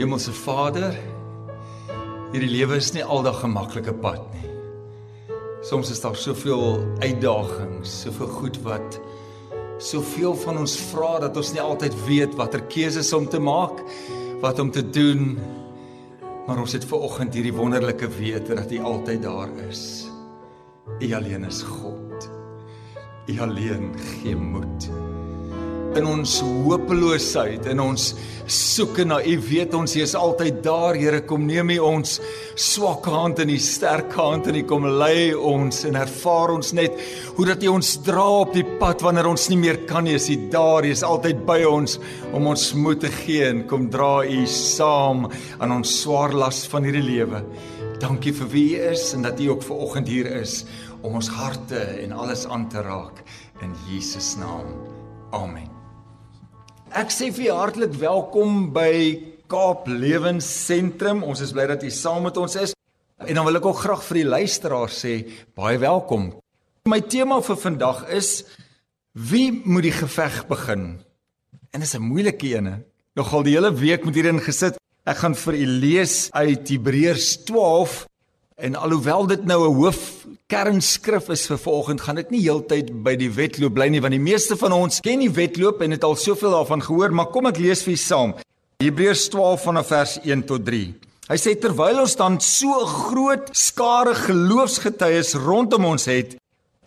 Hemelse Vader, hierdie lewe is nie aldag 'n maklike pad nie. Soms is daar soveel uitdagings, soveel goed wat soveel van ons vra dat ons nie altyd weet watter keuses om te maak, wat om te doen. Maar ons het ver oggend hierdie wonderlike wete dat U altyd daar is. U alleen is God. U alleen gee moed in ons hopeloosheid en ons soeke na U weet ons U is altyd daar Here kom neem U ons swak hand in U sterk hand en U kom lei ons en ervaar ons net hoe dat U ons dra op die pad wanneer ons nie meer kan nie. Is U daar U is altyd by ons om ons moed te gee en kom dra U saam aan ons swaar las van hierdie lewe. Dankie vir wie U is en dat U ook ver oggend hier is om ons harte en alles aan te raak. In Jesus naam. Amen Ek sê vir hartlik welkom by Kaap Lewensentrum. Ons is bly dat u saam met ons is. En dan wil ek ook graag vir die luisteraars sê baie welkom. My tema vir vandag is wie moet die geveg begin? En dit is 'n moeilike een. Nogal die hele week met hierin gesit. Ek gaan vir u lees uit Hebreërs 12 en alhoewel dit nou 'n hoof kernskrif is vir vanoggend, gaan ek nie heeltyd by die wedloop bly nie want die meeste van ons ken die wedloop en het al soveel daarvan gehoor, maar kom ek lees vir julle saam. Hebreërs 12 vanaf vers 1 tot 3. Hy sê terwyl ons dan so 'n groot skare geloofsgetuies rondom ons het,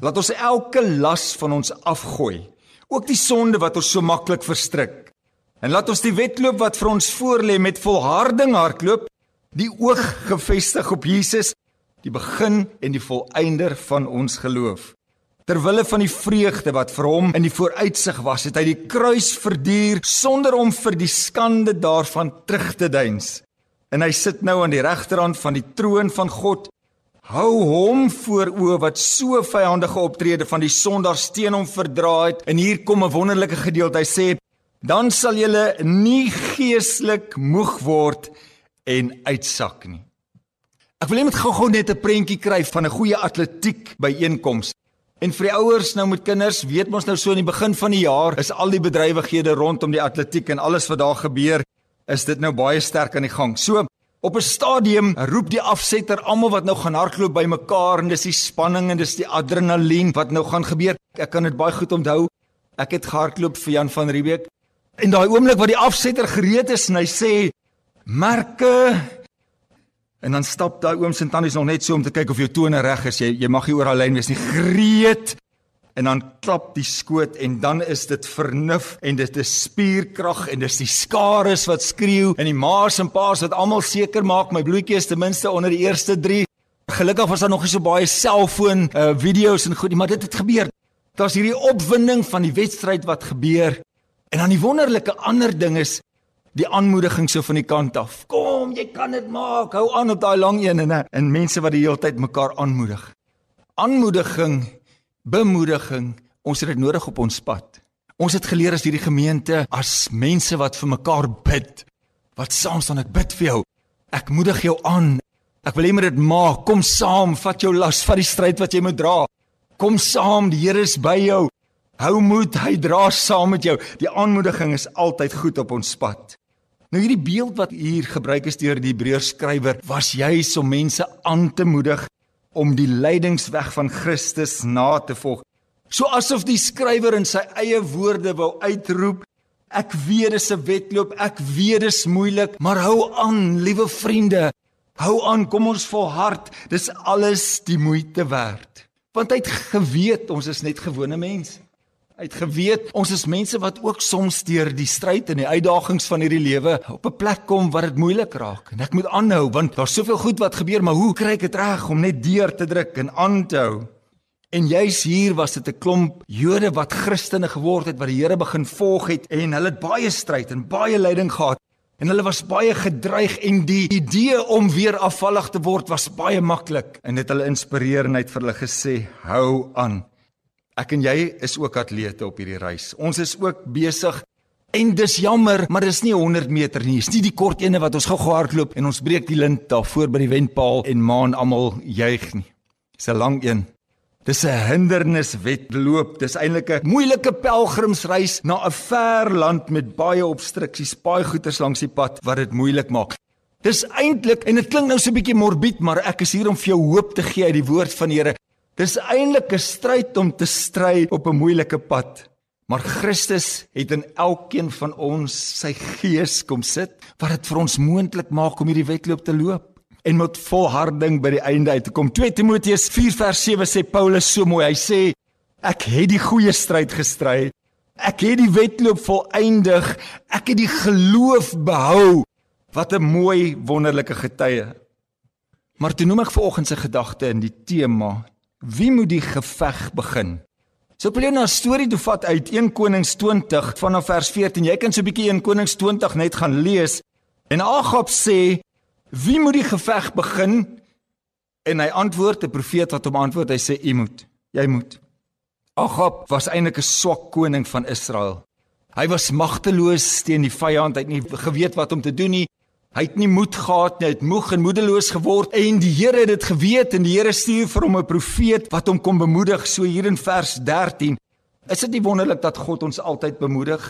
laat ons elke las van ons afgooi, ook die sonde wat ons so maklik verstrik. En laat ons die wedloop wat vir ons voorlê met volharding hardloop, die oog gefestig op Jesus die begin en die volëinder van ons geloof. Terwille van die vreugde wat vir hom in die vooruitsig was, het hy die kruis verduur sonder om vir die skande daarvan terug te deins. En hy sit nou aan die regterhand van die troon van God. Hou hom voor o wat so vyandige optrede van die sondaars teen hom verdra het. En hier kom 'n wonderlike gedeelte. Hy sê: "Dan sal julle nie geestelik moeg word en uitsak nie." Ek wil net gou-gou net 'n prentjie kry van 'n goeie atletiek byeenkoms. En vir die ouers nou met kinders, weet ons nou so in die begin van die jaar is al die bedrywighede rondom die atletiek en alles wat daar gebeur, is dit nou baie sterk aan die gang. So op 'n stadium roep die afsetter almal wat nou gaan hardloop bymekaar en dis die spanning en dis die adrenalien wat nou gaan gebeur. Ek kan dit baie goed onthou. Ek het gehardloop vir Jan van Riebeeck. En daai oomblik wat die afsetter gereed is en hy sê: "Merke, En dan stap daai ooms en tannies nog net so om te kyk of jou tone reg is. Jy jy mag nie oor alleen wees nie. Greet. En dan klap die skoot en dan is dit vernuf en dit is spierkrag en dis die skares wat skreeu en die ma's en pa's wat almal seker maak my bloetjie is ten minste onder die eerste 3. Gelukkig was daar nog nie so baie selfoon uh, video's en goed nie, maar dit het gebeur. Daar's hierdie opwinding van die wedstryd wat gebeur. En dan die wonderlike ander ding is die aanmoediging so van die kant af. Kom, jy kan dit maak. Hou aan op daai lang een en en mense wat die hele tyd mekaar aanmoedig. Aanmoediging, bemoediging, ons het dit nodig op ons pad. Ons het geleer as hierdie gemeente as mense wat vir mekaar bid. Wat saam staan ek bid vir jou. Ek moedig jou aan. Ek wil hê moet dit maak. Kom saam, vat jou las, vat die stryd wat jy moet dra. Kom saam, die Here is by jou. Hou moed, hy dra saam met jou. Die aanmoediging is altyd goed op ons pad. Nou hierdie beeld wat hier gebruik is deur die Hebreërs skrywer was juis om mense aan te moedig om die lydingsweg van Christus na te volg. So asof die skrywer in sy eie woorde wou uitroep: Ek weet dis 'n wedloop, ek weet dis moeilik, maar hou aan, liewe vriende. Hou aan, kom ons volhard. Dis alles die moeite werd. Want hy het geweet ons is net gewone mense. Hy het geweet ons is mense wat ook soms deur die stryd en die uitdagings van hierdie lewe op 'n plek kom waar dit moeilik raak. En ek moet aanhou want daar's soveel goed wat gebeur, maar hoe kry ek dit reg om net deur te druk en aan te hou? En juis hier was dit 'n klomp Jode wat Christene geword het wat die Here begin volg het en hulle het baie stryd en baie lyding gehad. En hulle was baie gedreig en die idee om weer afvallig te word was baie maklik en dit hulle inspireer en het vir hulle gesê hou aan. Ek en jy is ook atlete op hierdie reis. Ons is ook besig en dis jammer, maar dis nie 100 meter nie. Dis nie die kort ene wat ons gou hardloop en ons breek die lint daar voor by die wenpaal en maan almal juig nie. Dis 'n lang een. Dis 'n hinderniswedloop. Dis eintlik 'n moeilike pelgrimsreis na 'n ver land met baie obstruksies, baie goeters langs die pad wat dit moeilik maak. Dis eintlik en dit klink nou so 'n bietjie morbied, maar ek is hier om vir jou hoop te gee uit die woord van die Here. Dis eintlik 'n stryd om te stry op 'n moeilike pad. Maar Christus het in elkeen van ons sy gees kom sit wat dit vir ons moontlik maak om hierdie wedloop te loop en met volharding by die einde uit te kom. 2 Timoteus 4 vers 7 sê Paulus so mooi. Hy sê ek het die goeie stryd gestry. Ek het die wedloop volëindig. Ek het die geloof behou. Wat 'n mooi wonderlike getuie. Maar toe noem ek vanoggend se gedagte in die tema: Wie moet die geveg begin? So wil jou na 'n storie toe vat uit 1 Konings 20 vanaf vers 14. Jy kan so 'n bietjie 1 Konings 20 net gaan lees. En Agab sê Wie moet die geveg begin? En hy antwoord, 'n profeet wat hom antwoord, hy sê: "U moet. Jy moet." Agab was eintlik 'n swak koning van Israel. Hy was magteloos teen die vyand, hy het nie geweet wat om te doen nie. Hy het nie moed gehad nie, hy het moeg en moedeloos geword en die Here het dit geweet en die Here stuur vir hom 'n profeet wat hom kom bemoedig so hier in vers 13. Is dit nie wonderlik dat God ons altyd bemoedig?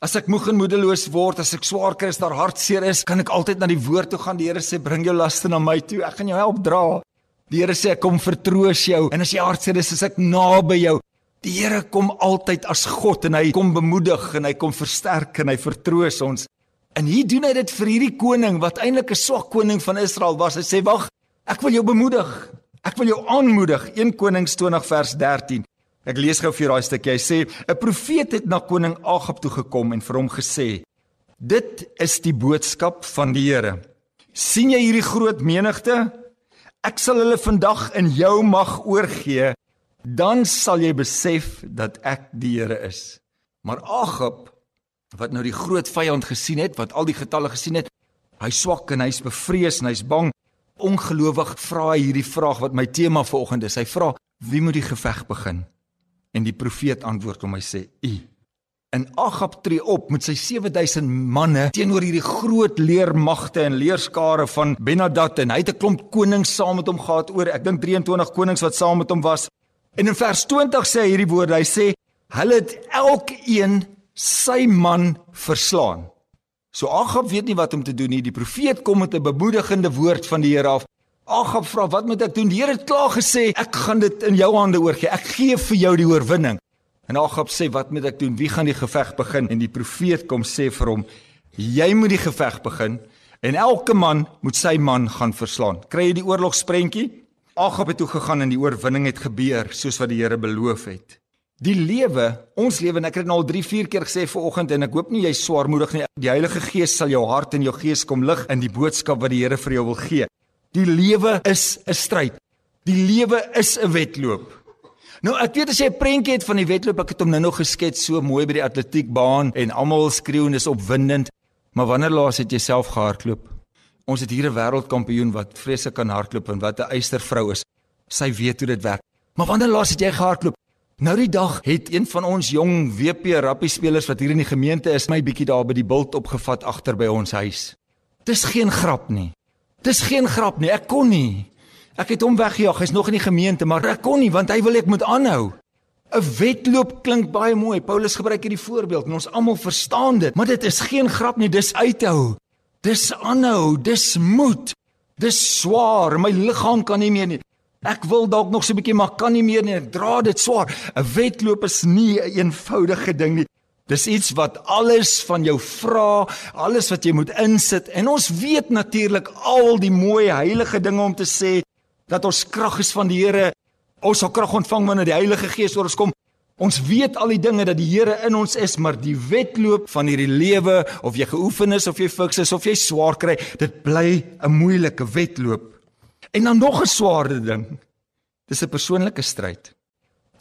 As ek moeg en moedeloos word, as ek swaar kry, as daar hartseer is, kan ek altyd na die woord toe gaan. Die Here sê, "Bring jou laste na my toe. Ek gaan jou help dra." Die Here sê, "Ek kom vertroos jou." En as jy hartseer is, is ek naby jou. Die Here kom altyd as God en hy kom bemoedig en hy kom versterk en hy vertroos ons. En hier doen hy dit vir hierdie koning wat eintlik 'n swak koning van Israel was. Hy sê, "Wag, ek wil jou bemoedig. Ek wil jou aanmoedig." 1 Konings 20 vers 13. Ek lees gou vir daai stukkie. Hy sê 'n profeet het na koning Agab toe gekom en vir hom gesê: "Dit is die boodskap van die Here. sien jy hierdie groot menigte? Ek sal hulle vandag in jou mag oorgee. Dan sal jy besef dat ek die Here is." Maar Agab wat nou die groot vyand gesien het, wat al die getalle gesien het, hy swak en hy's bevrees en hy's bang. Ongelowig vra hy hierdie vraag wat my tema vanoggend is. Hy vra: "Wie moet die geveg begin?" En die profeet antwoord hom hy sê: "U." En Agab tree op met sy 7000 manne teenoor hierdie groot leermagte en leerskare van Benadad en hy het 'n klomp konings saam met hom gehad oor ek dink 23 konings wat saam met hom was. En in vers 20 sê hy hierdie woorde. Hy sê: "Hulle het elkeen sy man verslaan." So Agab weet nie wat om te doen nie. Die profeet kom met 'n bemoedigende woord van die Here af. Agab vra, "Wat moet ek doen?" Die Here het klaar gesê, "Ek gaan dit in jou hande oorgee. Ek gee vir jou die oorwinning." En Agab sê, "Wat moet ek doen? Wie gaan die geveg begin?" En die profeet kom sê vir hom, "Jy moet die geveg begin en elke man moet sy man gaan verslaan." Kry jy die oorlogsprentjie? Agab het toe gegaan en die oorwinning het gebeur soos wat die Here beloof het. Die lewe, ons lewe en ek het dit nou al 3, 4 keer gesê vanoggend en ek hoop nie jy's swaarmoedig nie. Die Heilige Gees sal jou hart en jou gees kom lig in die boodskap wat die Here vir jou wil gee. Die lewe is 'n stryd. Die lewe is 'n wedloop. Nou ek weet as jy 'n prentjie het van die wedloop, ek het hom nou nog geskets so mooi by die atletiekbaan en almal skreeu en dis opwindend. Maar wanneer laas het jy self gehardloop? Ons het hier 'n wêreldkampioen wat vreeslik kan hardloop en wat 'n eystervrou is. Sy weet hoe dit werk. Maar wanneer laas het jy gehardloop? Nou die dag het een van ons jong WP rappie spelers wat hier in die gemeente is, my bietjie daar by die bult opgevat agter by ons huis. Dis geen grap nie. Dis geen grap nie. Ek kon nie. Ek het hom weggejaag. Hy's nog in die gemeente, maar ek kon nie want hy wil ek moet aanhou. 'n Wedloop klink baie mooi. Paulus gebruik hierdie voorbeeld en ons almal verstaan dit, maar dit is geen grap nie. Dis uithou. Dis aanhou. Dis moed. Dis swaar. My liggaam kan nie meer nie. Ek wil dalk nog so 'n bietjie maar kan nie meer nie. Ek dra dit swaar. 'n Wedloop is nie 'n eenvoudige ding nie. Dis iets wat alles van jou vra, alles wat jy moet insit. En ons weet natuurlik al die mooi heilige dinge om te sê dat ons krag is van die Here. Ons sal krag ontvang wanneer die Heilige Gees oor ons kom. Ons weet al die dinge dat die Here in ons is, maar die wedloop van hierdie lewe, of jy geoefen is of jy fiks is of jy swaar kry, dit bly 'n moeilike wedloop. En dan nog 'n swaarder ding. Dis 'n persoonlike stryd.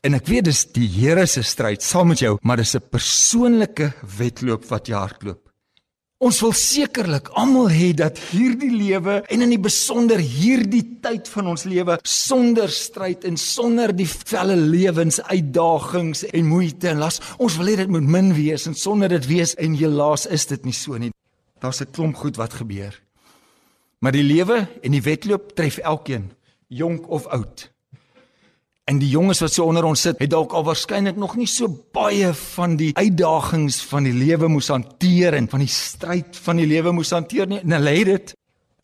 En ek weet dis die Here se stryd saam met jou, maar dis 'n persoonlike wedloop wat jy hardloop. Ons wil sekerlik almal hê dat hierdie lewe en in die besonder hierdie tyd van ons lewe sonder stryd en sonder die felle lewensuitdagings en moeite en las, ons wil hê dit moet min wees en sonder dit wees en helaas is dit nie so nie. Daar's 'n klomp goed wat gebeur. Maar die lewe en die wedloop tref elkeen, jonk of oud. En die jonges wat so onder ons sit, het dalk al waarskynlik nog nie so baie van die uitdagings van die lewe moes hanteer en van die stryd van die lewe moes hanteer nie. En hulle het dit.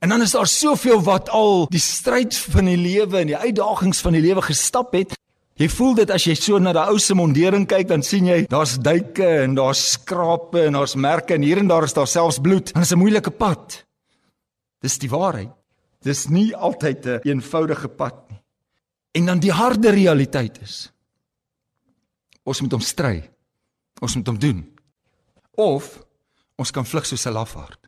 En dan is daar soveel wat al die stryd van die lewe en die uitdagings van die lewe gestap het. Jy voel dit as jy so na daai ou se mondering kyk, dan sien jy daar's duike en daar's skrape en daar's merke en hier en daar is daar selfs bloed. Dit is 'n moeilike pad. Dis die waarheid. Dis nie altyd 'n een eenvoudige pad nie. En dan die harde realiteit is ons moet hom stry. Ons moet hom doen. Of ons kan vlug soos 'n lafaard.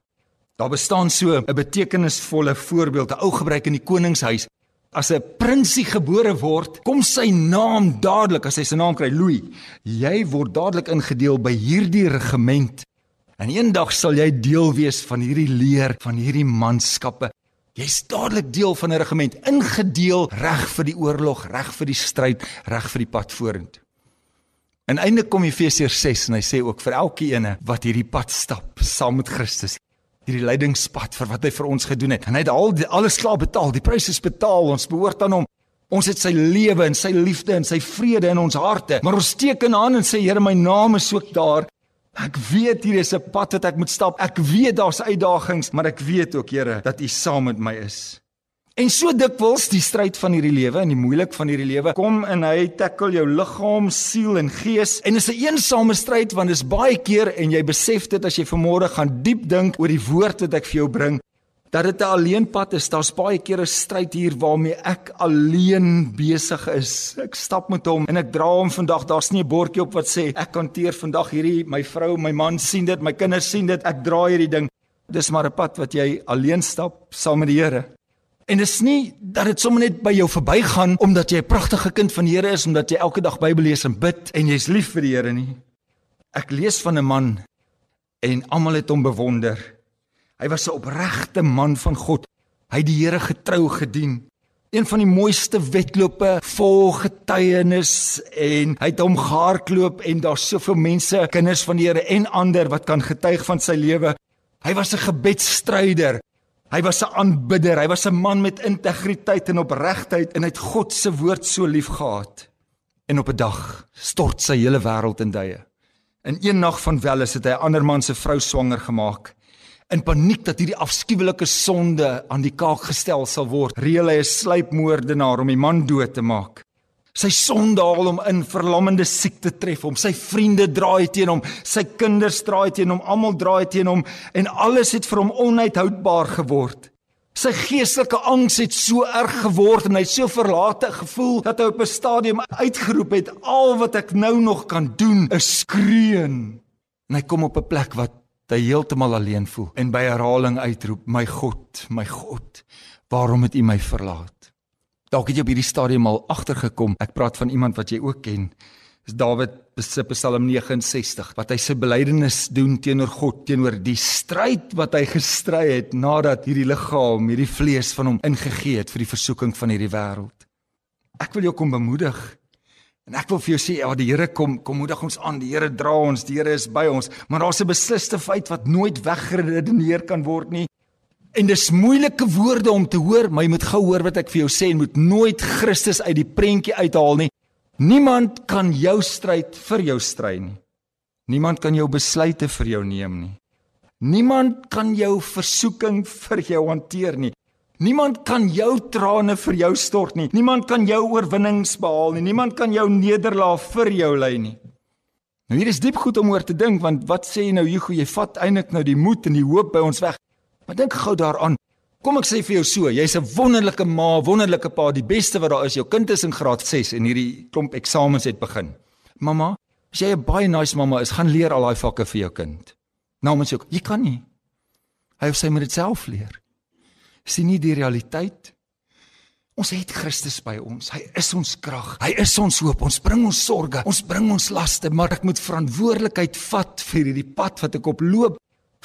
Daar bestaan so 'n betekenisvolle voorbeeld, 'n ou gebruik in die koningshuis. As 'n prinsie gebore word, kom sy naam dadelik as hy sy naam kry, Louis. Jy word dadelik ingedeel by hierdie regiment. En eendag sal jy deel wees van hierdie leer van hierdie manskappe Jy's dadelik deel van 'n regiment, ingedeel reg vir die oorlog, reg vir die stryd, reg vir die pad vorentoe. En eintlik kom Efesiërs 6 en hy sê ook vir elkeen wat hierdie pad stap saam met Christus, hierdie lydingspad vir wat hy vir ons gedoen het. En hy het al die, alles klaar betaal, die prys is betaal, ons behoort aan hom. Ons het sy lewe en sy liefde en sy vrede in ons harte. Maar ons teken aan en sê Here, my naam is ook daar. Ek weet hier is 'n pad wat ek moet stap. Ek weet daar's uitdagings, maar ek weet ook, Here, dat U saam met my is. En so dikwels die stryd van hierdie lewe en die moeilik van hierdie lewe kom en hy tackle jou liggaam, siel en gees en is 'n een eensame stryd want dit is baie keer en jy besef dit as jy vanmôre gaan diep dink oor die woord wat ek vir jou bring dat dit 'n alleenpad is. Daar's baie keer 'n stryd hier waarmee ek alleen besig is. Ek stap met hom en ek dra hom vandag. Daar's nie 'n bordjie op wat sê ek hanteer vandag hierdie my vrou, my man sien dit, my kinders sien dit. Ek dra hierdie ding. Dis maar 'n pad wat jy alleen stap saam met die Here. En dit is nie dat dit sommer net by jou verbygaan omdat jy 'n pragtige kind van die Here is, omdat jy elke dag Bybel lees en bid en jy's lief vir die Here nie. Ek lees van 'n man en almal het hom bewonder. Hy was 'n opregte man van God. Hy het die Here getrou gedien. Een van die mooiste wedlope vol getuienis en hy het hom gehardloop en daar's soveel mense, kinders van die Here en ander wat kan getuig van sy lewe. Hy was 'n gebedsstryder. Hy was 'n aanbidder. Hy was 'n man met integriteit en opregtheid en hy het God se woord so lief gehad. En op 'n dag stort sy hele wêreld in duie. In een nag van welis het hy 'n ander man se vrou swanger gemaak in paniek dat hierdie afskuwelike sonde aan die kaak gestel sal word. Reël hy 'n sluipmoordenaar om die man dood te maak. Sy sonde haal hom in verlammende siekte tref hom. Sy vriende draai teen hom, sy kinders draai teen hom, almal draai teen hom en alles het vir hom onuithoudbaar geword. Sy geestelike angs het so erg geword en hy het so verlate gevoel dat hy op 'n stadium uitgeroep het: "Al wat ek nou nog kan doen is skreeën." En hy kom op 'n plek wat hy heeltemal alleen voel en by herhaling uitroep: "My God, my God, waarom het U my verlaat?" Dalk het jy op hierdie stadium al agtergekom. Ek praat van iemand wat jy ook ken. Dis Dawid se Psalm 69 wat hy sy belydenis doen teenoor God, teenoor die stryd wat hy gestry het nadat hierdie liggaam, hierdie vlees van hom ingegee het vir die versoeking van hierdie wêreld. Ek wil jou kom bemoedig En ek wil vir jou sê, ja, die Here kom kom moedig ons aan. Die Here dra ons, die Here is by ons, maar daar's 'n besliste feit wat nooit weggeredeneer kan word nie. En dis moeilike woorde om te hoor, maar jy moet gou hoor wat ek vir jou sê en moet nooit Christus uit die prentjie uithaal nie. Niemand kan jou stryd vir jou stry nie. Niemand kan jou besluite vir jou neem nie. Niemand kan jou versoeking vir jou hanteer nie. Niemand kan jou trane vir jou stort nie. Niemand kan jou oorwinnings behaal nie. Niemand kan jou nederlaag vir jou lei nie. Nou hier is diep goed om oor te dink want wat sê jy nou Hugo, jy vat eintlik nou die moed en die hoop by ons weg. Maar dink gou daaraan. Kom ek sê vir jou so, jy's 'n wonderlike ma, wonderlike pa, die beste wat daar is. Jou kind is in graad 6 en hierdie klomp eksamens het begin. Mamma, as jy 'n baie nice mamma is, gaan leer al daai vakke vir jou kind. Nou mens jy, jy kan nie. Hy of sy moet dit self leer sien nie die realiteit. Ons het Christus by ons. Hy is ons krag. Hy is ons hoop. Ons bring ons sorges, ons bring ons laste, maar ek moet verantwoordelikheid vat vir hierdie pad wat ek op loop.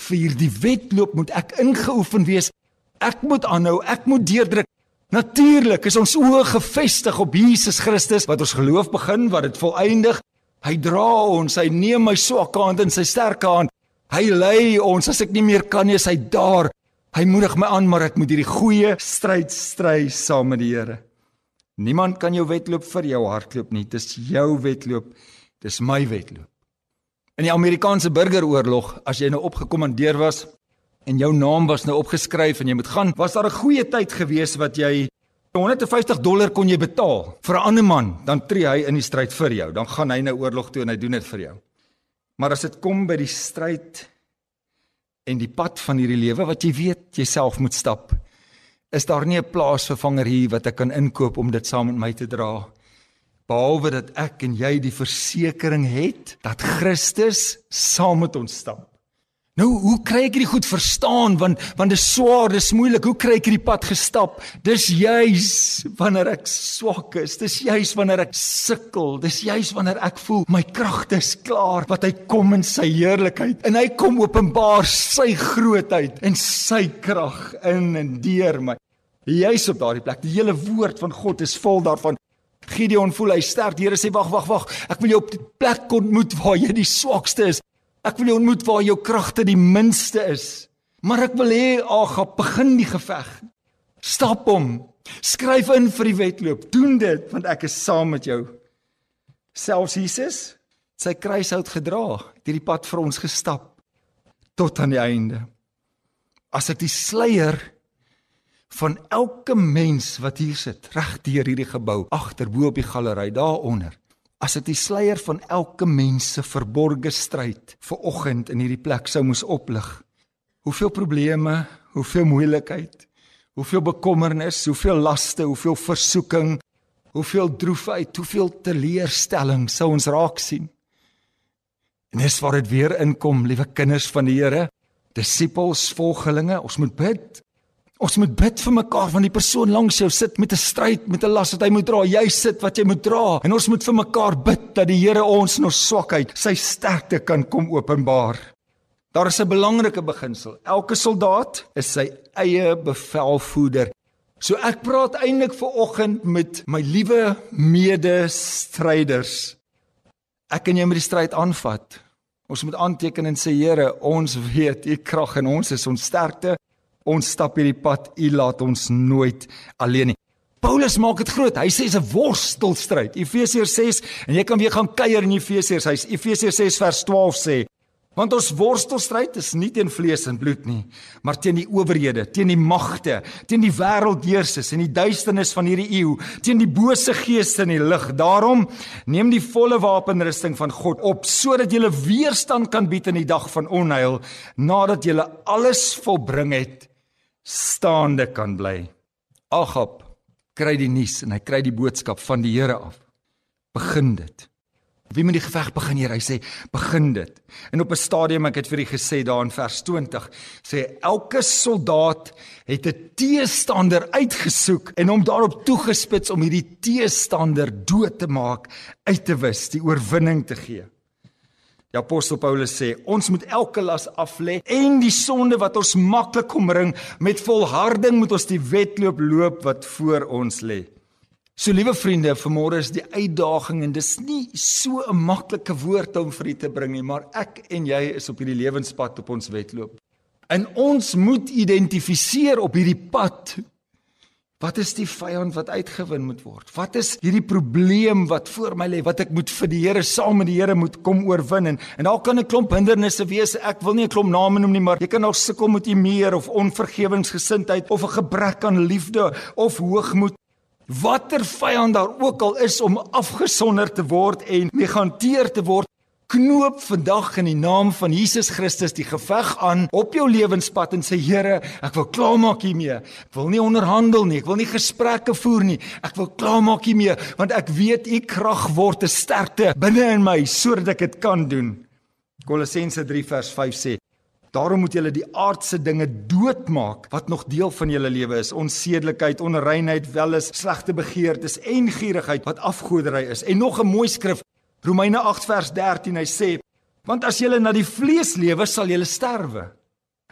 Vir hierdie wedloop moet ek ingeoefen wees. Ek moet aanhou, ek moet deurdruk. Natuurlik is ons oë gefestig op Jesus Christus wat ons geloof begin, wat dit volëindig. Hy dra ons, hy neem my swak hand in sy sterk hand. Hy lei ons as ek nie meer kan nie, is hy daar Hy moedig my aan, maar ek moet hierdie goeie stryd stry saam met die Here. Niemand kan jou wedloop vir jou hardloop nie. Dis jou wedloop. Dis my wedloop. In die Amerikaanse burgeroorlog, as jy nou opgekommandeer was en jou naam was nou opgeskryf en jy moet gaan, was daar 'n goeie tyd gewees wat jy 150 dollar kon jy betaal vir 'n ander man, dan tree hy in die stryd vir jou. Dan gaan hy nou oorlog toe en hy doen dit vir jou. Maar as dit kom by die stryd en die pad van hierdie lewe wat jy weet jouself moet stap, is daar nie 'n plaasvervanger hier wat ek kan inkoop om dit saam met my te dra behalwe dat ek en jy die versekering het dat Christus saam met ons stap. Nou, hoe kry ek hierdie goed verstaan want want dit is swaar, dit is moeilik. Hoe kry ek hierdie pad gestap? Dis juis wanneer ek swak is. Dis juis wanneer ek sukkel. Dis juis wanneer ek voel my kragte is klaar wat hy kom in sy heerlikheid en hy kom openbaar sy grootheid en sy krag in en deur my. Juis op daardie plek. Die hele woord van God is vol daarvan. Gideon voel hy sterk. Die Here sê wag, wag, wag. Ek wil jou op die plek ontmoet waar jy die swakste is. Ek wil jou ontmoet waar jou kragte die minste is. Maar ek wil hê Agap begin die geveg. Stap hom. Skryf in vir die wedloop. Doen dit want ek is saam met jou. Selfs Jesus sy kruishout gedra, het hierdie pad vir ons gestap tot aan die einde. As ek die sluier van elke mens wat hier sit, reg deur hierdie gebou, agter bo op die galery daaronder as dit die sluier van elke mens se verborgde stryd vir oggend in hierdie plek sou moes oplig. Hoeveel probleme, hoeveel moeilikheid, hoeveel bekommernis, hoeveel laste, hoeveel versoeking, hoeveel droefheid, hoeveel teleurstelling sou ons raak sien. En dis waar dit weer inkom, liewe kinders van die Here, disippels, volgelinge, ons moet bid Ons moet bid vir mekaar want die persoon langs jou sit met 'n stryd, met 'n las wat hy moet dra. Jy sit wat jy moet dra. En ons moet vir mekaar bid dat die Here ons in ons swakheid sy sterkte kan kom openbaar. Daar is 'n belangrike beginsel. Elke soldaat is sy eie bevelvoerder. So ek praat eintlik ver oggend met my liewe medestryders. Ek en jy moet die stryd aanvat. Ons moet aanteken en sê Here, ons weet u krag en ons is ons sterkte. Ons stap hierdie pad, U laat ons nooit alleen nie. Paulus maak dit groot. Hy sê dis 'n worstelstryd. Efesiërs 6 en jy kan weer gaan kuier in Efesiërs. Hy's Efesiërs 6 vers 12 sê Want ons worstelstryd is nie teen vlees en bloed nie, maar teen die owerhede, teen die magte, teen die wêreldheersers en die duisternis van hierdie eeu, teen die bose geeste in die lig. Daarom neem die volle wapenrusting van God op sodat jy weerstand kan bied in die dag van onheil nadat jy alles volbring het staande kan bly. Agap kry die nuus en hy kry die boodskap van die Here af. Begin dit. Wie moet die geveg begin hier? Hy sê begin dit. En op 'n stadium ek het vir u gesê daar in vers 20 sê elke soldaat het 'n teestander uitgesoek en hom daarop toegespits om hierdie teestander dood te maak, uit te wis, die oorwinning te gee. Die apostel Paulus sê ons moet elke las af lê en die sonde wat ons maklik omring met volharding moet ons die wedloop loop wat voor ons lê. So liewe vriende, vanmôre is die uitdaging en dis nie so 'n maklike woord om vir u te bring nie, maar ek en jy is op hierdie lewenspad op ons wedloop. En ons moet identifiseer op hierdie pad Wat is die vyand wat uitgewin moet word? Wat is hierdie probleem wat voor my lê wat ek moet vir die Here saam met die Here moet kom oorwin en en daar kan 'n klomp hindernisse wees. Ek wil nie 'n klomp name noem nie, maar jy kan nog sukkel met meer of onvergewensgesindheid of 'n gebrek aan liefde of hoogmoed. Watter vyand daar ook al is om afgesonder te word en mee gehanteer te word, knoop vandag in die naam van Jesus Christus die geveg aan op jou lewenspad en sê Here, ek wil klaarmaak hiermee. Ek wil nie onderhandel nie, ek wil nie gesprekke voer nie. Ek wil klaarmaak hiermee want ek weet u krag word 'n sterkte binne in my sodat ek dit kan doen. Kolossense 3 vers 5 sê Daarom moet julle die aardse dinge doodmaak wat nog deel van julle lewe is, onsedelikheid, onreinheid, welis, slegte begeertes en gierigheid wat afgoderry is. En nog 'n mooi skrif Romeine 8 vers 13 hy sê want as julle na die vlees lewe sal julle sterwe.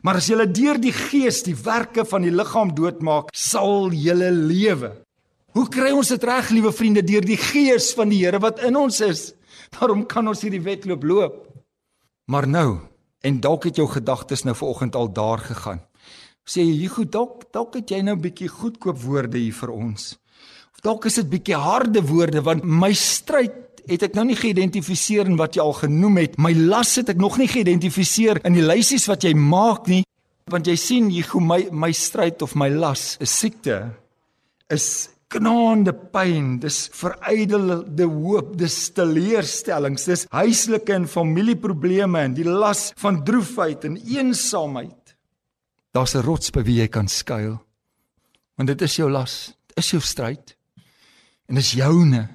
Maar as julle deur die gees die werke van die liggaam doodmaak sal julle lewe. Hoe kry ons dit reg liewe vriende deur die gees van die Here wat in ons is? Daarom kan ons hierdie wedloop loop? Maar nou en dalk het jou gedagtes nou vanoggend al daar gegaan. Sê jy goed dalk dalk het jy nou 'n bietjie goedkoop woorde hier vir ons. Dalk is dit bietjie harde woorde want my stryd het ek nou nie geïdentifiseer in wat jy al genoem het. My las het ek nog nie geïdentifiseer in die lysies wat jy maak nie. Want jy sien hier hoe my my stryd of my las is siekte is knaande pyn, dis verydelde hoop, dis teleurstellings, dis huislike en familieprobleme en die las van droefheid en eensaamheid. Daar's 'n rots by wie jy kan skuil. Want dit is jou las, dit is jou stryd. En dis joune.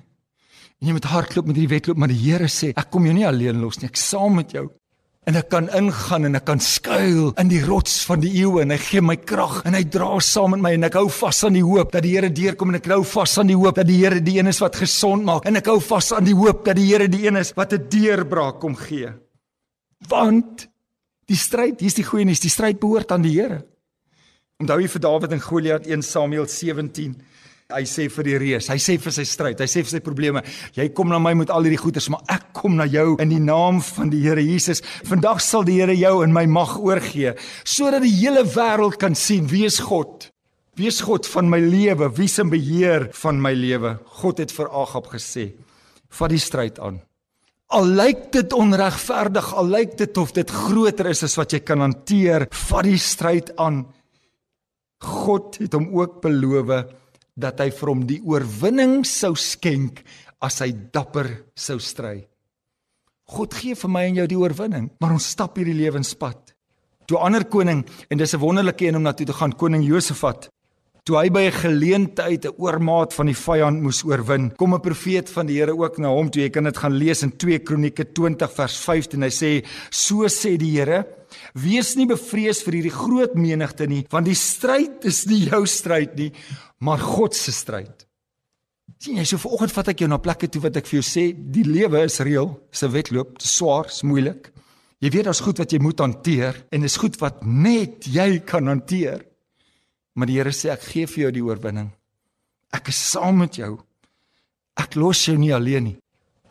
En jy moet hardloop met hierdie wedloop, maar die Here sê, ek kom jou nie alleen los nie, ek saam met jou en ek kan ingaan en ek kan skuil in die rots van die eeue en hy gee my krag en hy dra saam met my en ek hou vas aan die hoop dat die Here deurkom en ek hou vas aan die hoop dat die Here die een is wat gesond maak en ek hou vas aan die hoop dat die Here die een is wat 'n deurbraak kom gee. Want die stryd, hier's die goeie nuus, die stryd behoort aan die Here. Onthou jy vir Dawid en Goliat 1 Samuel 17 Hy sê vir die reus, hy sê vir sy stryd, hy sê vir sy probleme, jy kom na my met al hierdie goeders, maar ek kom na jou in die naam van die Here Jesus. Vandag sal die Here jou in my mag oorgee, sodat die hele wêreld kan sien wie is God. Wie is God van my lewe? Wie se beheer van my lewe? God het vir Agab gesê: "Vat die stryd aan." Al lyk dit onregverdig, al lyk dit of dit groter is as wat jy kan hanteer, vat die stryd aan. God het hom ook beloof dat hy vir hom die oorwinning sou skenk as hy dapper sou stry. God gee vir my en jou die oorwinning, maar ons stap hierdie lewenspad. Toe ander koning en dis 'n wonderlike een om na toe te gaan, koning Josafat. Toe hy by 'n geleentheid 'n oormaat van die vyand moes oorwin, kom 'n profeet van die Here ook na hom toe. Jy kan dit gaan lees in 2 Kronieke 20 vers 15. Hy sê: "So sê die Here, wees nie bevrees vir hierdie groot menigte nie, want die stryd is nie jou stryd nie, maar God se stryd. Sien jy, so vanoggend vat ek jou na plekke toe wat ek vir jou sê, die lewe is reël, is 'n wedloop, dit is swaar, is moeilik. Jy weet daar's goed wat jy moet hanteer en dis goed wat net jy kan hanteer. Maar die Here sê ek gee vir jou die oorwinning. Ek is saam met jou. Ek los jou nie alleen nie.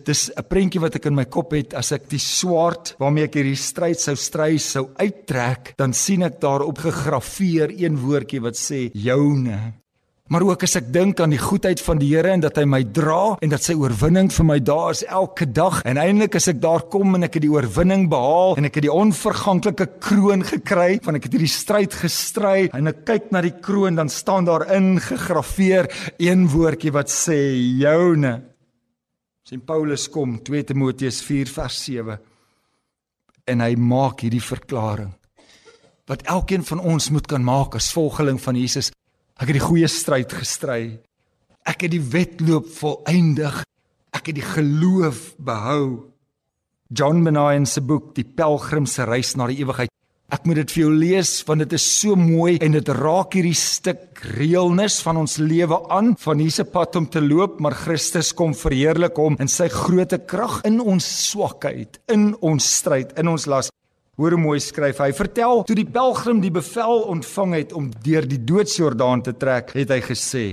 Dis 'n prentjie wat ek in my kop het as ek die swaard waarmee ek hierdie stryd sou stry sou uittrek, dan sien ek daarop gegraveer een woordjie wat sê joune. Maar ook as ek dink aan die goedheid van die Here en dat hy my dra en dat sy oorwinning vir my daar is elke dag en eintlik as ek daar kom en ek het die oorwinning behaal en ek het die onverganklike kroon gekry van ek het hierdie stryd gestry en ek kyk na die kroon dan staan daar ingegraveer een woordjie wat sê joune. Sien Paulus kom 2 Timoteus 4 vers 7 en hy maak hierdie verklaring wat elkeen van ons moet kan maak as volgeling van Jesus Ek het die goeie stryd gestry. Ek het die wedloop volëindig. Ek het die geloof behou. John Bunyan se boek Die Pelgrim se reis na die ewigheid. Ek moet dit vir jou lees want dit is so mooi en dit raak hierdie stuk reëlnis van ons lewe aan van hierdie pad om te loop maar Christus kom verheerlik hom in sy groote krag in ons swakheid in ons stryd in ons las Hoor hoe mooi skryf hy. Vertel toe die pelgrim die bevel ontvang het om deur die doodsjordaan te trek, het hy gesê: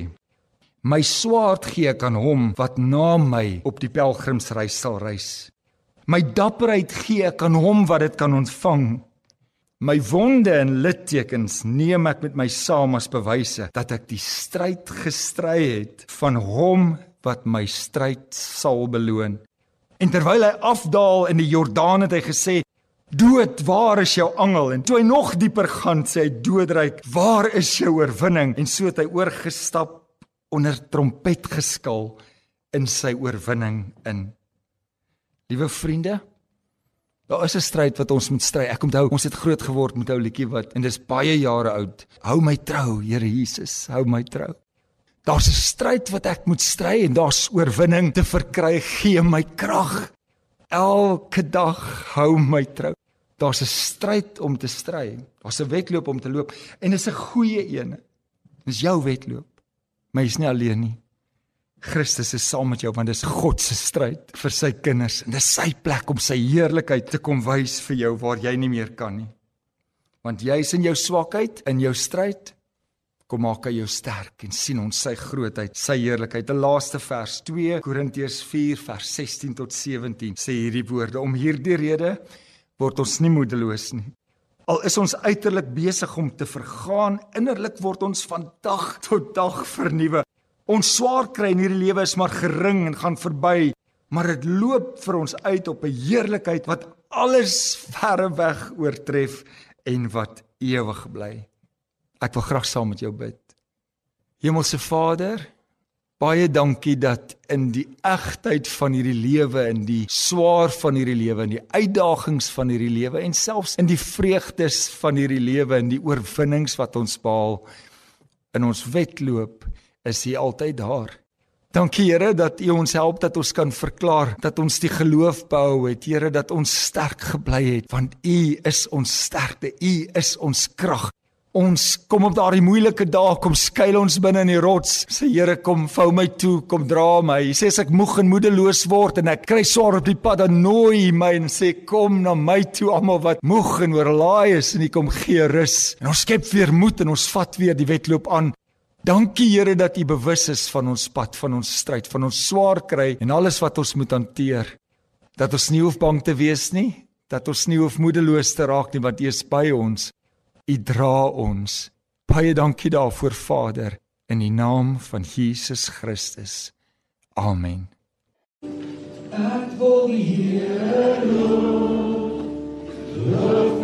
My swaard gee ek aan hom wat na my op die pelgrimsreis sal reis. My dapperheid gee ek aan hom wat dit kan ontvang. My wonde en littekens neem ek met my saam as bewyse dat ek die stryd gestry het van hom wat my stryd sal beloon. En terwyl hy afdaal in die Jordaan het hy gesê: Dood, waar is jou angel? En toe hy nog dieper gaan, sê hy doodryk, waar is jou oorwinning? En so het hy oorgestap onder trompetgeskil in sy oorwinning in. Liewe vriende, daar is 'n stryd wat ons moet stry. Ek onthou, ons het groot geword met ou liedjie wat en dis baie jare oud. Hou my trou, Here Jesus, hou my trou. Daar's 'n stryd wat ek moet stry en daar's oorwinning te verkry. Gee my krag. Elke dag hou my trou. Daar's 'n stryd om te stry. Daar's 'n wedloop om te loop en dit is 'n goeie een. Dis jou wedloop. Maar jy's nie alleen nie. Christus is saam met jou want dis God se stryd vir sy kinders en dis sy plek om sy heerlikheid te kom wys vir jou waar jy nie meer kan nie. Want jy's in jou swakheid, in jou stryd, kom maak hy jou sterk en sien ons sy grootheid, sy heerlikheid. Die laaste vers 2 Korintiërs 4 vers 16 tot 17 sê hierdie woorde: Om hierdie rede word ons nie moedeloos nie. Al is ons uiterlik besig om te vergaan, innerlik word ons van dag tot dag vernuwe. Ons swaar kry in hierdie lewe is maar gering en gaan verby, maar dit loop vir ons uit op 'n heerlikheid wat alles verre weg oortref en wat ewig bly. Ek wil graag saam met jou bid. Hemelse Vader, baie dankie dat in die egtheid van hierdie lewe, in die swaar van hierdie lewe, in die uitdagings van hierdie lewe en selfs in die vreugdes van hierdie lewe en die oorwinnings wat ons behaal in ons wedloop, is U altyd daar. Dankie Here dat U ons help dat ons kan verklaar dat ons die geloof behou het, Here dat ons sterk gebly het, want U is ons sterkte, U is ons krag. Ons kom op daardie moeilike dae, kom skuil ons binne in die rots. Sê Here, kom vou my toe, kom dra my. Hy sê as ek moeg en moedeloos word en ek kry swaar op die pad, dan nooi hy my en sê kom na my toe almal wat moeg en oorlaai is en hy kom gee rus. En ons skep weer moed en ons vat weer die wedloop aan. Dankie Here dat U bewus is van ons pad, van ons stryd, van ons swaar kry en alles wat ons moet hanteer. Dat ons nie hoef bang te wees nie, dat ons nie hoef moedeloos te raak nie want U is by ons. U dra ons. Baie dankie daarvoor Vader in die naam van Jesus Christus. Amen. Ek wil die Here loof. Loof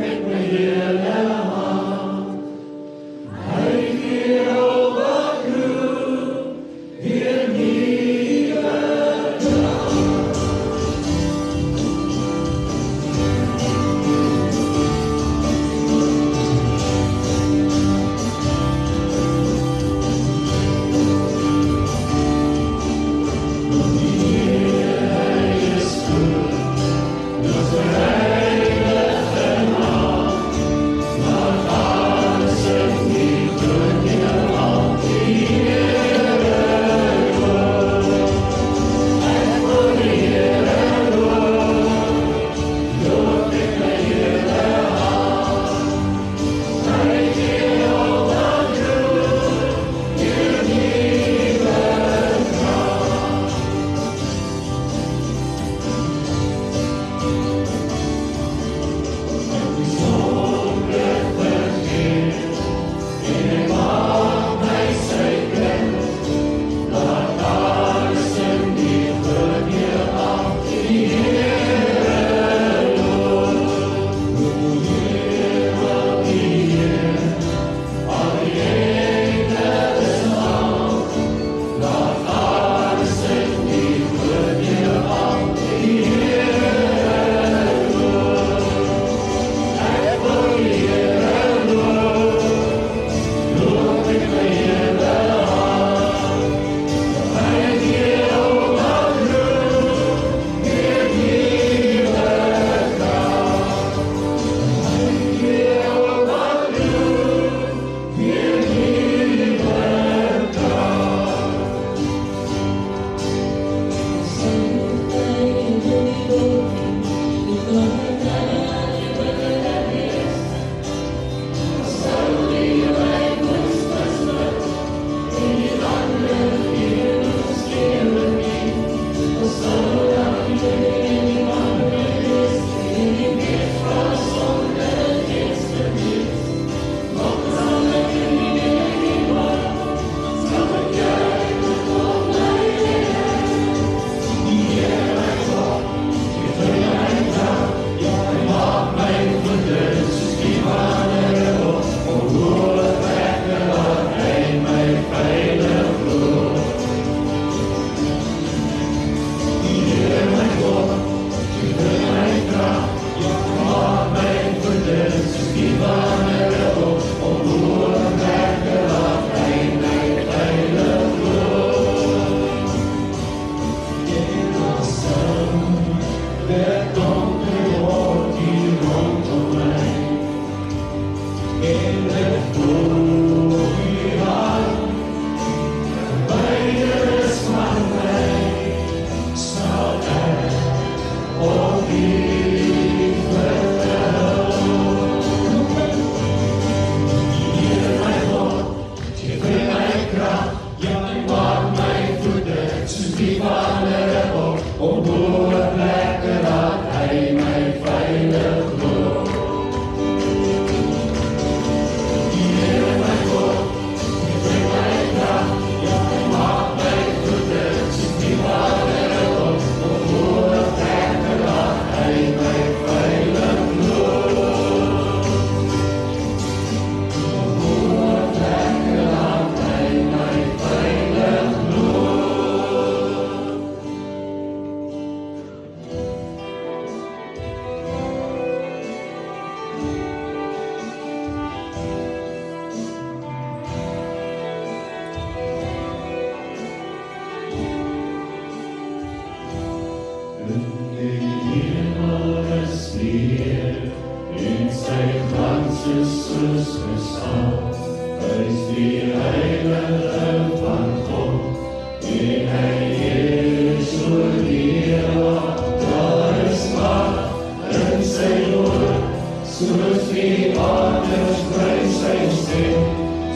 soos die aders brei sy stem,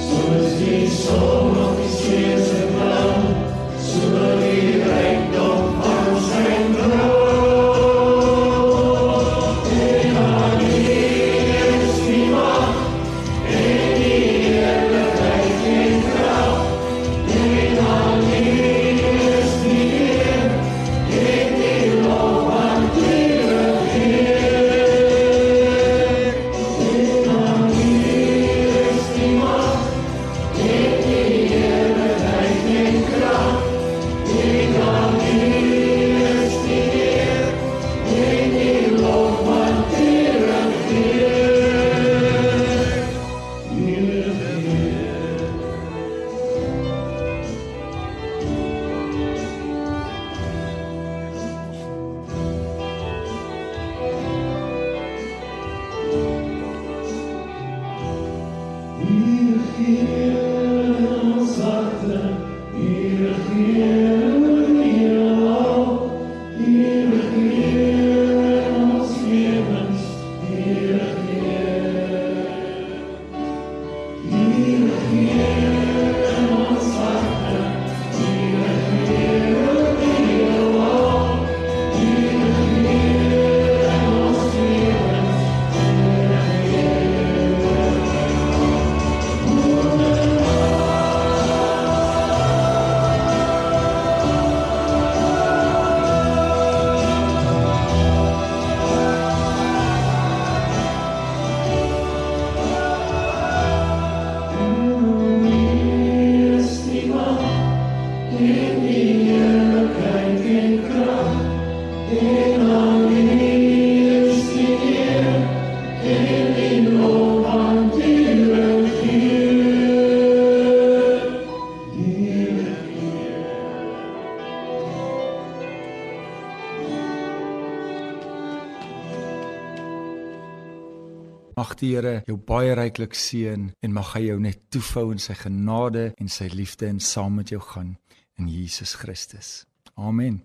soos die son Mag die Here jou baie ryklik seën en mag hy jou net toefou in sy genade en sy liefde en saam met jou gaan in Jesus Christus. Amen.